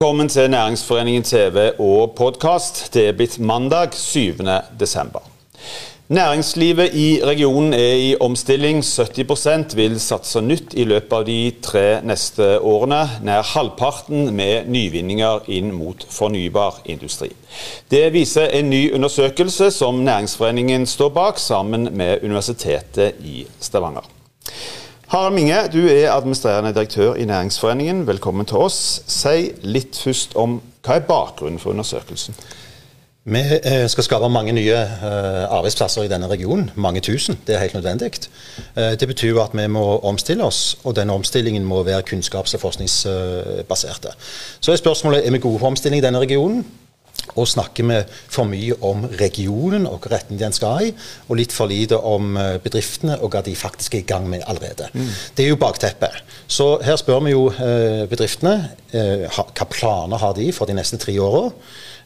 Velkommen til Næringsforeningen TV og podkast. Det er blitt mandag 7. desember. Næringslivet i regionen er i omstilling. 70% vil satse nytt i løpet av de tre neste årene. Nær halvparten med nyvinninger inn mot fornybar industri. Det viser en ny undersøkelse som Næringsforeningen står bak, sammen med Universitetet i Stavanger. Harald Minge, du er administrerende direktør i Næringsforeningen. Velkommen til oss. Si litt først om hva er bakgrunnen for undersøkelsen? Vi eh, skal skape mange nye eh, arbeidsplasser i denne regionen. Mange tusen. Det er helt nødvendig. Eh, det betyr at vi må omstille oss, og denne omstillingen må være kunnskaps- og forskningsbaserte. Så er spørsmålet er vi gode på omstilling i denne regionen. Og snakker vi for mye om regionen og hvilken retning den skal i, og litt for lite om eh, bedriftene og hva de faktisk er i gang med allerede. Mm. Det er jo bakteppet. Så her spør vi jo eh, bedriftene eh, hva planer har de for de neste tre åra.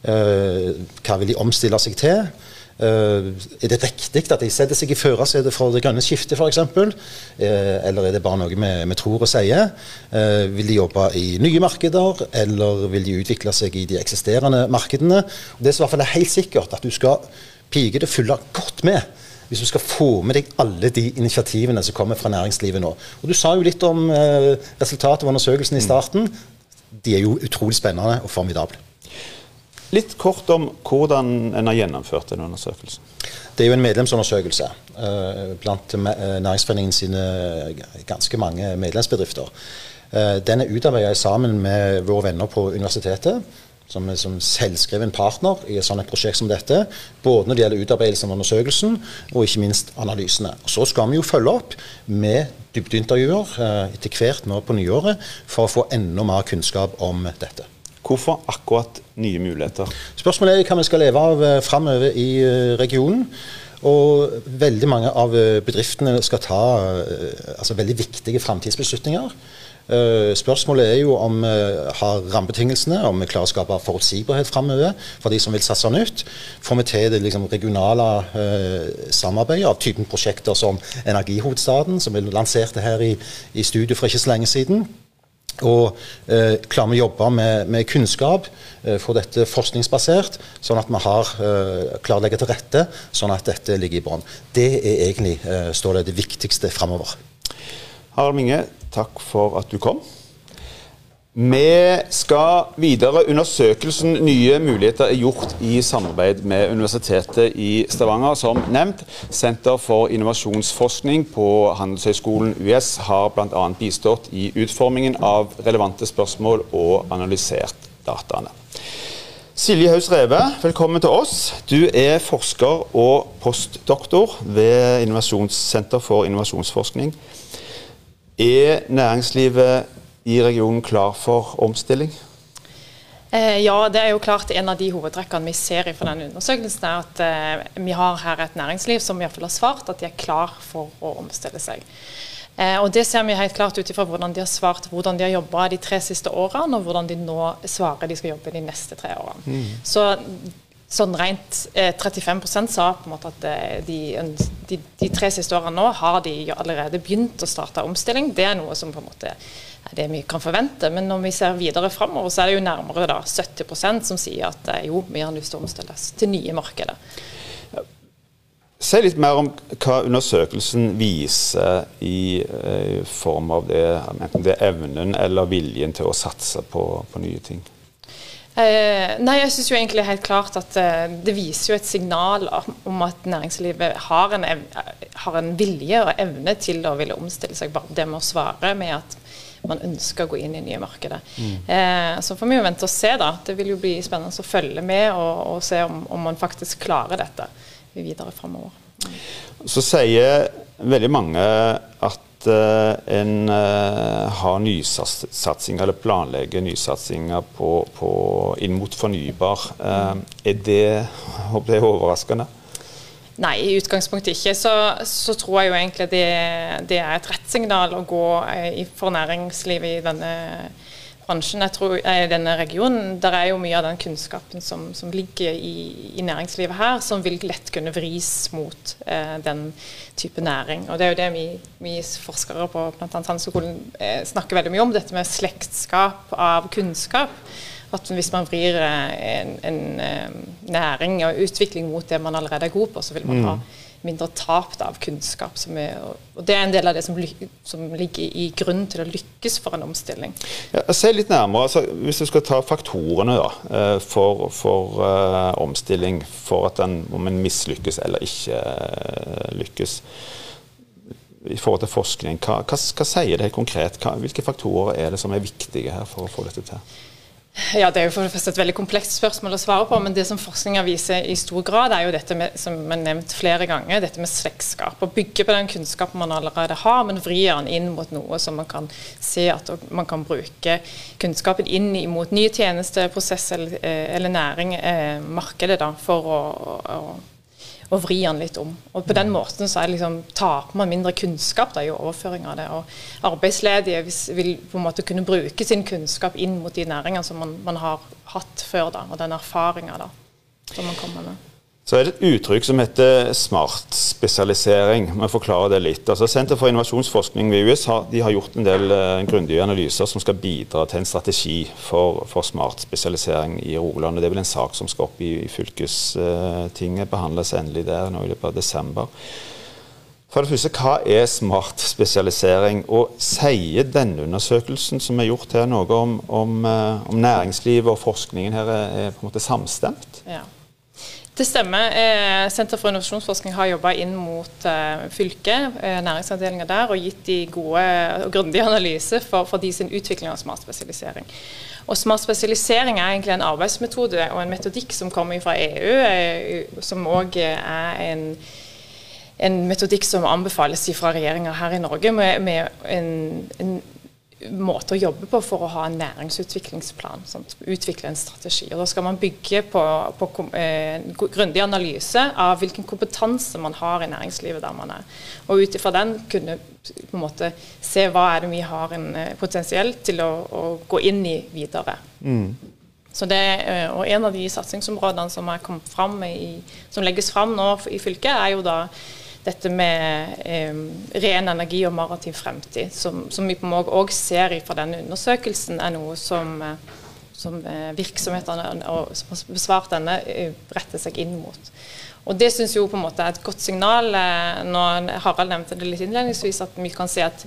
hva vil de omstille seg til? Uh, er det riktig at de setter seg i førersetet for det grønne skiftet f.eks.? Uh, eller er det bare noe vi, vi tror og sier? Uh, vil de jobbe i nye markeder, eller vil de utvikle seg i de eksisterende markedene? Og det som i hvert fall er helt sikkert at du skal pike det fulle godt med hvis du skal få med deg alle de initiativene som kommer fra næringslivet nå. Og Du sa jo litt om resultatet av undersøkelsen i starten. De er jo utrolig spennende og formidable. Litt kort om hvordan en har gjennomført en undersøkelsen. Det er jo en medlemsundersøkelse uh, blant uh, Næringsforeningen sine ganske mange medlemsbedrifter. Uh, den er utarbeidet sammen med våre venner på universitetet. Som, er, som selvskreven partner i et sånt prosjekt som dette. Både når det gjelder utarbeidelsen av undersøkelsen, og ikke minst analysene. Så skal vi jo følge opp med dybdeintervjuer etter hvert nå på nyåret for å få enda mer kunnskap om dette. Hvorfor akkurat nye muligheter? Spørsmålet er hva vi skal leve av eh, framover i eh, regionen. Og veldig mange av eh, bedriftene skal ta altså, veldig viktige framtidsbeslutninger. Spørsmålet er jo om vi har rammebetingelsene, om vi klarer å skape forutsigbarhet framover for de som vil satse nytt. Får vi til det liksom, regionale samarbeidet av typen prosjekter som Energihovedstaden, som vi lanserte her i, i studio for ikke så lenge siden. Og eh, klarer vi å jobbe med, med kunnskap, eh, få dette forskningsbasert, sånn at vi har, eh, klarer å legge til rette sånn at dette ligger i bånn. Det er egentlig eh, står det, det viktigste framover. Harald Minge, takk for at du kom. Vi skal videre. Undersøkelsen Nye muligheter er gjort i samarbeid med Universitetet i Stavanger. Som nevnt, Senter for innovasjonsforskning på Handelshøyskolen US har bl.a. bistått i utformingen av relevante spørsmål og analysert dataene. Silje Haus Reve, velkommen til oss. Du er forsker og postdoktor ved Innovasjonssenter for innovasjonsforskning. Er næringslivet i regionen klar for omstilling? Eh, ja, det er jo klart en av de hovedtrekkene vi ser fra denne undersøkelsen, er at eh, vi har her et næringsliv som i hvert fall har svart at de er klar for å omstille seg. Eh, og Det ser vi helt klart ut ifra hvordan de har svart hvordan de har jobba de tre siste årene, og hvordan de nå svarer de skal jobbe de neste tre årene. Mm. Så sånn rent eh, 35% sa på en måte at de, de, de, tre siste årene nå har de allerede begynt å starte omstilling. Det er noe som på en måte det vi kan forvente. Men når vi ser videre framover, så er det jo nærmere da 70% som sier at eh, jo, vi har lyst til å omstilles til nye markeder. Si litt mer om hva undersøkelsen viser i, eh, i form av det, enten det er evnen eller viljen til å satse på, på nye ting. Eh, nei, jeg synes jo egentlig helt klart at eh, Det viser jo et signal om at næringslivet har en, har en, vilje og evne til å ville omstille seg. Bare det med å svare med at man ønsker å gå inn i nye markeder. Mm. Eh, så får vi jo vente og se, da. Det vil jo bli spennende å følge med og, og se om, om, man faktisk klarer dette videre framover. Mm. Så sier veldig mange at uh, en uh, har nysatsing, eller planlegger nysatsinger på, på, inn mot fornybar. Uh, er det, håper jeg, overraskende? Nei, i utgangspunktet ikke. Så, så tror jeg jo egentlig det, det er et rett signal å gå eh, for næringslivet i denne bransjen, jeg tror, i denne regionen. Der er jo mye av den kunnskapen som, som ligger i, i, næringslivet her, som vil lett kunne vris mot eh, den type næring. Og Det er jo det vi, vi forskere på bl.a. Handelshøyskolen eh, snakker veldig mye om, dette med slektskap av kunnskap. At hvis man vrir en, en, næring og utvikling mot det man allerede er god på, så vil man ha mindre tap av kunnskap. Er, og Det er en del av det som, som, ligger i grunnen til å lykkes for en omstilling. Ja, se litt nærmere, altså, Hvis du skal ta faktorene da, eh, for, for uh, omstilling, for at den, om en mislykkes eller ikke uh, lykkes i forhold til forskning, hva, hva, hva sier det konkret? Hva, hvilke faktorer er det som er viktige her for å få dette til? Ja, Det er jo for det første et veldig komplekst spørsmål å svare på. Men det som forskninga viser i stor grad, er jo dette med, som er nevnt flere ganger, dette med slektskap. Å bygge på den kunnskapen man allerede har, men vri den inn mot noe som man kan se at man kan bruke kunnskapen inn mot nye tjenesteprosesser eller, eh, eller næring, eh, markedet, da, for å, å og vri den litt om. Og På den måten så liksom, taper man mindre kunnskap da, i overføring av det. Og arbeidsledige vil på en måte kunne bruke sin kunnskap inn mot de næringene som man, man har hatt før, da, og den erfaringa som man kommer med. Så er det et uttrykk som heter smart spesialisering. Vi forklarer det litt. Altså, Senter for innovasjonsforskning ved US har, har gjort en del uh, grundige analyser som skal bidra til en strategi for, for smart spesialisering i Rogaland. Det er vel en sak som skal opp i, i fylkestinget, uh, behandles endelig der nå i løpet av desember. For det første, Hva er smart spesialisering? Og Sier denne undersøkelsen som er gjort her, noe om, om, uh, om næringslivet og forskningen her er, er på en måte samstemt? Ja. Det stemmer. Eh, Senter for innovasjonsforskning har jobba inn mot eh, fylket, eh, næringsavdelinga der, og gitt de gode og grundige analyser for, for de sin utvikling av smart spesialisering. Og Smart spesialisering er egentlig en arbeidsmetode og en metodikk som kommer fra EU, som òg er en, en metodikk som anbefales fra regjeringa her i Norge, med, med en, en måte å jobbe på for å ha en næringsutviklingsplan. Sant? Utvikle en strategi. Og Da skal man bygge på, på eh, grundig analyse av hvilken kompetanse man har i næringslivet der man er. Og ut ifra den kunne på en måte se hva er det vi har en eh, potensiell til å, å, gå inn i videre. Mm. Så det, eh, og En av de satsingsområdene som, er frem i, som legges fram nå i fylket, er jo da dette med eh, ren energi og maritim fremtid, som, som vi på en måte òg ser fra denne undersøkelsen, er noe som, eh, som eh, virksomhetene og, som har besvart denne, eh, retter seg inn mot. Og Det syns jeg på en måte er et godt signal. når Harald nevnte det litt innledningsvis, at vi kan se at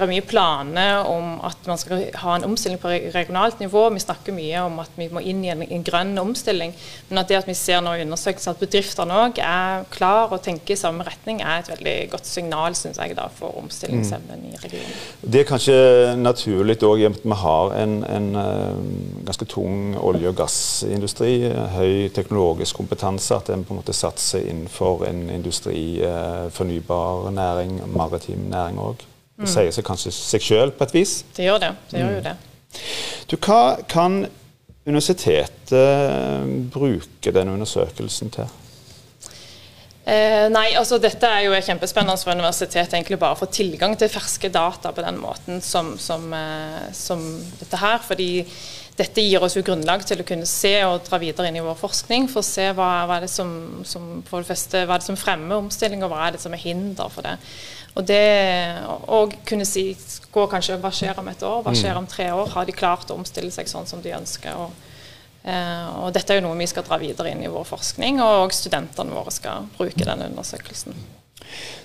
det er mye planer om at man skal ha en omstilling på regionalt nivå. Vi snakker mye om at vi må inn i en, en grønn omstilling. Men at det at vi ser nå i undersøkelser at bedriftene òg er klar og tenker i samme retning, er et veldig godt signal synes jeg, da, for omstillingsevnen mm. i regionen. Det er kanskje naturlig òg at vi har en, en, eh, ganske tung olje- og gassindustri, høy teknologisk kompetanse, at en på en måte satser innenfor en industri, eh, fornybar næring, maritim næring òg. Det sier seg kanskje seg sjøl på et vis? Det gjør det. Det gjør jo mm. det. Du, hva kan universitetet bruke denne undersøkelsen til? Eh, nei, altså Dette er jo kjempespennende for universitetet egentlig bare å få tilgang til ferske data på den måten som, som, eh, som, dette her. fordi dette gir oss jo grunnlag til å kunne se og dra videre inn i vår forskning for å se hva, hva er det som, som, for det første, hva er det som fremmer omstilling, og hva er det som er hinder for det. Og det å kunne si gå kanskje, Hva skjer om et år? Hva skjer om tre år? Har de klart å omstille seg sånn som de ønsker? Og, og Dette er jo noe vi skal dra videre inn i vår forskning, og studentene våre skal bruke denne undersøkelsen.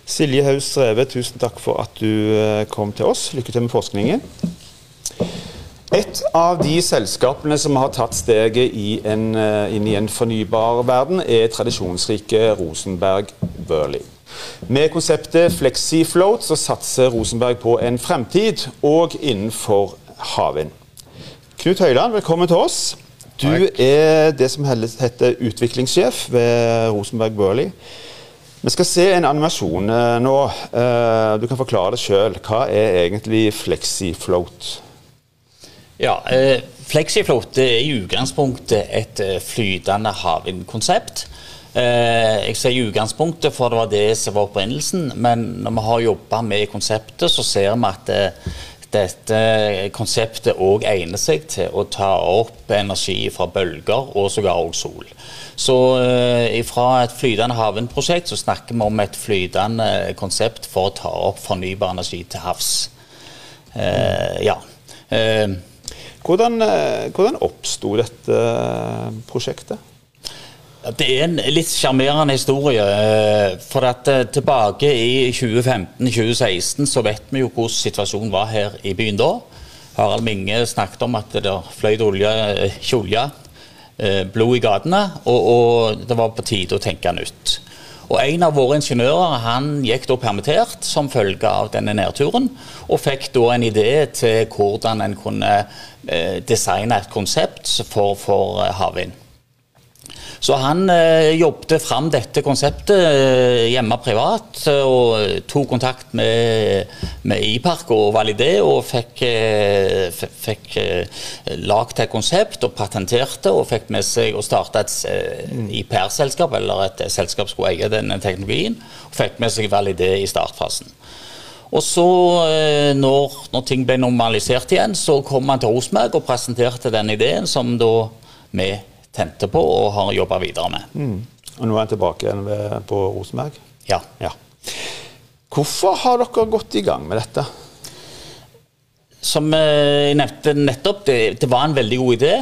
Silje Haus Streve, tusen takk for at du eh, kom til oss. Lykke til med forskningen. Et av de selskapene som har tatt steget inn i en fornybar verden, er tradisjonsrike Rosenberg Burley. Med konseptet FlexiFloat så satser Rosenberg på en fremtid, og innenfor havvind. Knut Høiland, velkommen til oss. Du er det som heter utviklingssjef ved Rosenberg Burley. Vi skal se en animasjon eh, nå. Eh, du kan forklare det sjøl. Hva er egentlig FlexiFloat? Ja, eh, FlexiFloat er i utgangspunktet et flytende havvindkonsept Eh, jeg sier utgangspunktet, for det var det som var opprinnelsen. Men når vi har jobba med konseptet, så ser vi at eh, dette konseptet òg egner seg til å ta opp energi fra bølger og sågar òg sol. Så eh, fra et flytende havvindprosjekt så snakker vi om et flytende konsept for å ta opp fornybar energi til havs. Eh, ja. Eh, Hvordan, hvordan oppsto dette prosjektet? Det er en litt sjarmerende historie. For at tilbake i 2015-2016 så vet vi jo hvordan situasjonen var her i byen da. Harald Minge snakket om at det fløyt olje, ikke olje, blod i gatene. Og, og det var på tide å tenke nytt. Og En av våre ingeniører han gikk da permittert som følge av denne nedturen, og fikk da en idé til hvordan en kunne designe et konsept for, for havvind. Så han eh, jobbet fram dette konseptet eh, hjemme privat, og tok kontakt med, med IPARK og Validé, og fikk, eh, fikk eh, lagd et konsept og patenterte, og fikk med seg å starte et eh, IPR-selskap, eller et selskap skulle eie denne teknologien, og fikk med seg Validé i startfasen. Og så, eh, når, når, ting ble normalisert igjen, så kom han til Rosenberg og presenterte den ideen som da vi tente på og har jobba videre med. Mm. Og Nå er han tilbake igjen ved, på Rosenberg? Ja. ja. Hvorfor har dere gått i gang med dette? Som jeg nevnte nettopp, det, det var en veldig god idé.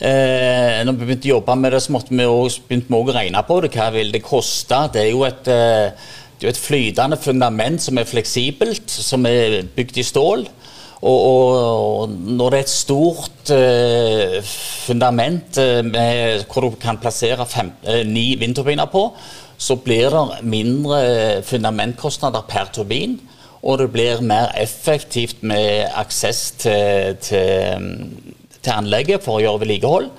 Eh, når vi begynte å jobbe med det, så måtte vi også, begynte vi også å regne på det. Hva vil det koste? Det er jo et, eh, det er et flytende fundament som er fleksibelt, som er bygd i stål. Og, og, når det er et stort eh, fundament uh, med, hvor du kan plassere fem, eh, ni vindturbiner på, så blir det mindre fundamentkostnader per turbin. Og det blir mer effektivt med aksess til, til, til anlegget for å gjøre vedlikehold.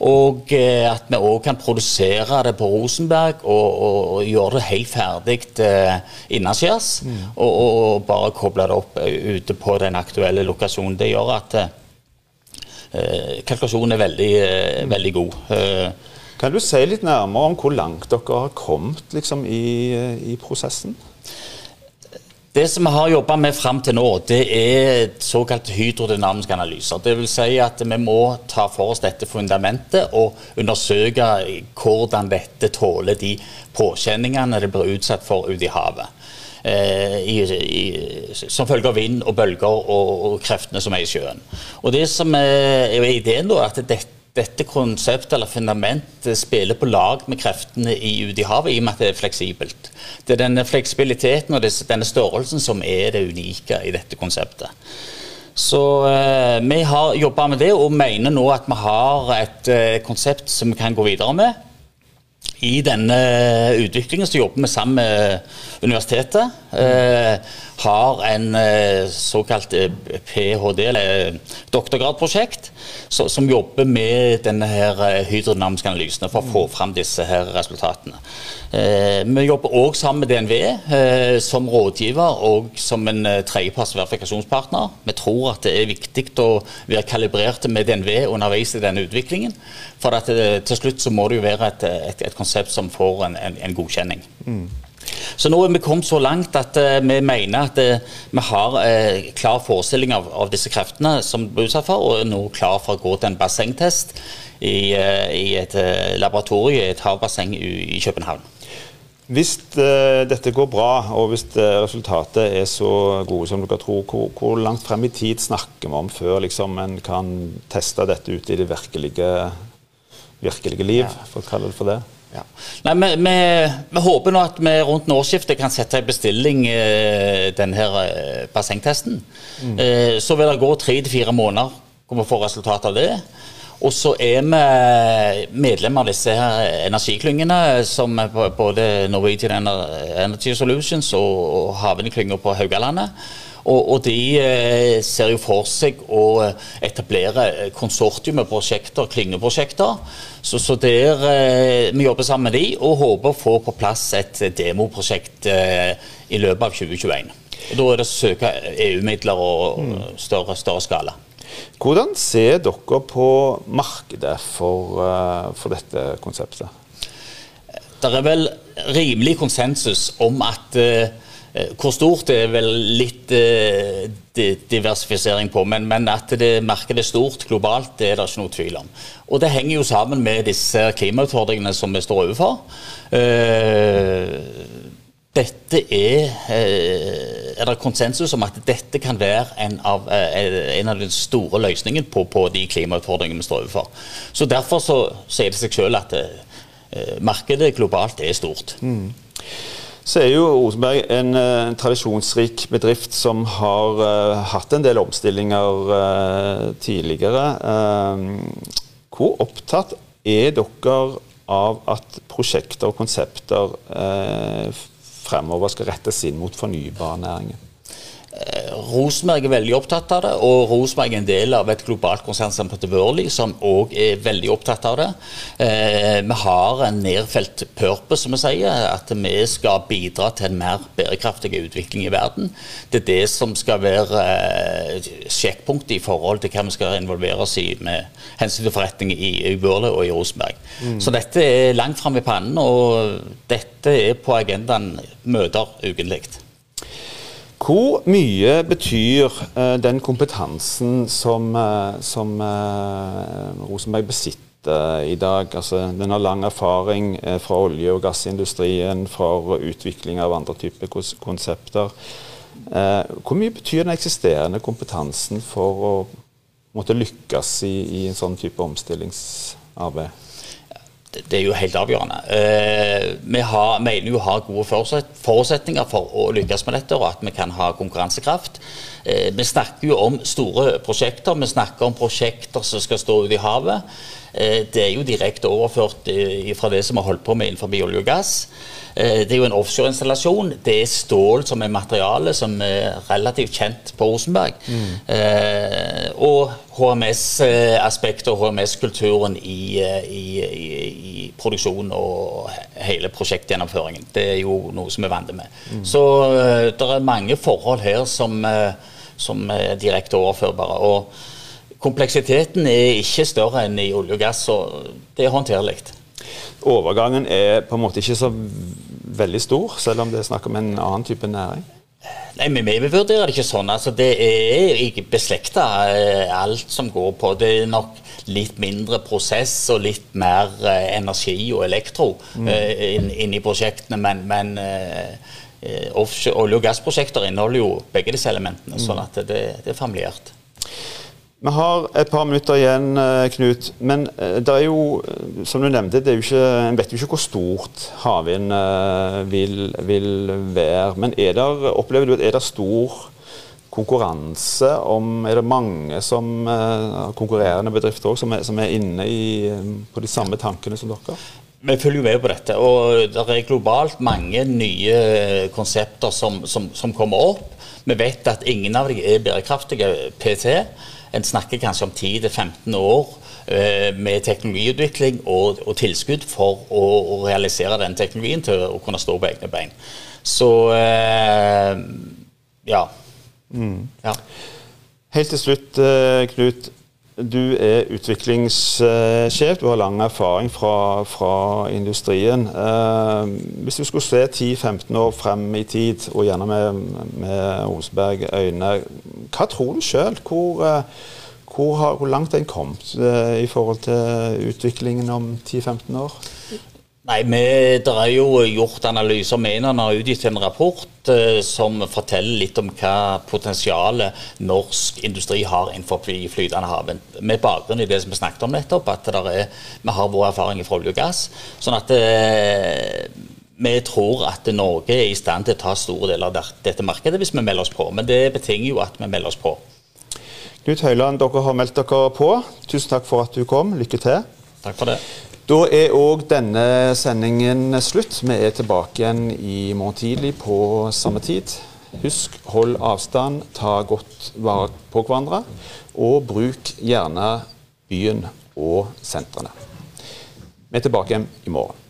Og eh, at vi òg kan produsere det på Rosenberg og, og, og gjøre det helt ferdig eh, innaskjærs. Mm. Og, og, bare koble det opp eh, ute på den aktuelle lokasjonen. Det gjør at eh, kalkulasjonen er veldig, eh, mm. veldig god. Eh, kan du si litt nærmere om hvor langt dere har kommet liksom, i, i prosessen? Det som vi har jobba med fram til nå, det er såkalte hydrodynamiske analyser. Vil si at vi må ta for oss dette fundamentet og undersøke hvordan dette tåler de påkjenningene det blir utsatt for ute i havet. Eh, i, i, som følge av vind og bølger og, og, kreftene som er i sjøen. Og Det som er, er ideen, da, at dette dette konseptet eller fundamentet spiller på lag med kreftene i ute i havet, i og med at det er fleksibelt. Det er denne fleksibiliteten og denne størrelsen som er det unike i dette konseptet. Så eh, vi har jobba med det og mener nå at vi har et eh, konsept som vi kan gå videre med. I denne utviklingen så jobber vi sammen med universitetet. Eh, har en eh, såkalt eh, ph.d., eller doktorgradprosjekt, som jobber med denne her eh, hydrodynamiske analysene for å få fram disse her resultatene. Vi jobber òg sammen med DNV som rådgiver og som en tredjeparts verifikasjonspartner. Vi tror at det er viktig å være kalibrert med DNV underveis i denne utviklingen. For at til slutt så må det jo være et, et, et konsept som får en, en, en godkjenning. Mm. Så nå er vi kommet så langt at uh, vi mener at uh, vi har uh, klar forestilling av, av, disse kreftene som blir utsatt for, og er nå klar for å gå til en bassengtest i, i et laboratorium i et havbasseng i, i København. Hvis dette går bra, og hvis resultatet er så gode som dere tror, hvor, hvor langt frem i tid snakker vi om før liksom, en kan teste dette ute i det virkelige, virkelige liv, for å kalle det for det? Ja. Nei, vi, vi, vi, håper nå at vi rundt årsskiftet kan sette i bestilling eh, denne eh, bassengtesten. Mm. Eh, så vil det gå tre til fire måneder hvor vi får resultat av det. Og så er vi medlemmer av disse her energiklyngene, som både Norwegian Energy Solutions og Havvindklynga på Haugalandet. Og, og de eh, ser jo for seg å eh, etablere eh, konsortium med prosjekter, klyngeprosjekter. Så, så der vi jobber sammen med de, og håper å få på plass et demoprosjekt i løpet av 2021. Og Da er det å søke EU-midler og mm. større, større skala. Hvordan ser dere på markedet for, for dette konseptet? Det er vel rimelig konsensus om at hvor stort er vel litt eh, diversifisering på, men, men, at det markedet er stort globalt, det er det ikke noe tvil om. Og det henger jo sammen med disse klimautfordringene som vi står overfor. Eh, dette er, eh, er det konsensus om at dette kan være en av, eh, en av de store løsningene på, på, de klimautfordringene vi står overfor. Så Derfor så sier det seg selv at eh, markedet globalt er stort. Mm. Så er jo Rosenberg en, en tradisjonsrik bedrift som har uh, hatt en del omstillinger uh, tidligere. Uh, hvor opptatt er dere av at prosjekter og konsepter fremover skal rettes inn mot fornybarnæringen? Rosenberg er veldig opptatt av det, og Rosenberg er en del av et globalt konsern som Worley, som òg er veldig opptatt av det. Eh, vi har en nedfelt purpose, som vi sier, at vi skal bidra til en mer bærekraftig utvikling i verden. Det er det som skal være eh, sjekkpunktet i forhold til hva vi skal involvere oss i med hensyn til forretning i, i Worley og i Rosenberg. Mm. Så dette er langt fram i pannen, og dette er på agendaen møter ukentlig. Hvor mye betyr uh, den kompetansen som, uh, som uh, Rosenberg besitter i dag? Altså, den har lang erfaring fra olje- og gassindustrien, fra utvikling av andre typer konsepter. hvor mye betyr den eksisterende kompetansen for å måtte lykkes i, i en sånn type omstillingsarbeid? Det er jo helt avgjørende. Eh, vi har, mener jo å ha gode forutsetninger for å lykkes med dette, og at vi kan ha konkurransekraft. Eh, vi snakker jo om store prosjekter. Vi snakker om prosjekter som skal stå ute i havet. Eh, det er jo direkte overført eh, fra det som vi har holdt på med innenfor olje og gass. Eh, det er jo en offshoreinstallasjon. Det er stål som er materiale som er relativt kjent på Rosenberg. Mm. Eh, og HMS-aspektet og HMS-kulturen i, i, i, i, produksjonen og hele prosjektgjennomføringen. Det er jo noe som vi er vant med. Mm. Så det er mange forhold her som, som er direkte overførbare. og Kompleksiteten er ikke større enn i olje og gass, så det er håndterlig overgangen er på en måte ikke så veldig stor, selv om det er snakk om en annen type næring? Nei, men Vi vurderer det ikke sånn. altså Det er ikke beslekta eh, alt som går på. Det er nok litt mindre prosess og litt mer eh, energi og elektro mm. uh, inn, inn, i prosjektene. Men, men offshore olje- og gassprosjekter inneholder jo begge disse elementene. Mm. sånn at det, det er familiært. Vi har et par minutter igjen, eh, Knut. Men eh, det er jo, eh, som du nevnte, det ikke, en vet jo ikke hvor stort havvind vil, vil, være. Men er der, opplever du at er det stor konkurranse om Er det mange som, konkurrerende bedrifter også, som, er, som er inne i, på de samme tankene som dere? Vi følger jo med på dette. og Det er globalt mange nye konsepter som, som, som kommer opp. Vi vet at ingen av dem er bærekraftige PT. En snakker kanskje om 10-15 år eh, med teknologiutvikling og, og tilskudd for å, å, realisere den teknologien til å kunne stå på egne bein. Så eh, ja. Mm. ja. Helt til slutt, eh, Knut. Du er utviklingssjef, du har lang erfaring fra, fra industrien. Eh, hvis du skulle se 10-15 år frem i tid, og gjerne med, med Osberg øyne, hva tror du sjøl? Hvor, eh, hvor, hvor, langt har en kommet eh, i forhold til utviklingen om 10-15 år? Nei, Det er jo gjort analyser. Menon har utgitt en rapport eh, som forteller litt om hva potensialet norsk industri har innenfor flytende havvind. Med bakgrunn i det som vi snakket om nettopp, at er, vi har vår erfaring fra olje og gass. sånn at eh, vi tror at Norge er i stand til å ta store deler av dette markedet hvis vi melder oss på. Men det betinger jo at vi melder oss på. Knut Høiland, dere har meldt dere på. Tusen takk for at du kom. Lykke til. Takk for det. Da er òg denne sendingen slutt. Vi er tilbake igjen i morgen tidlig på samme tid. Husk, hold avstand, ta godt vare på hverandre, og bruk gjerne byen og sentrene. Vi er tilbake igjen i morgen.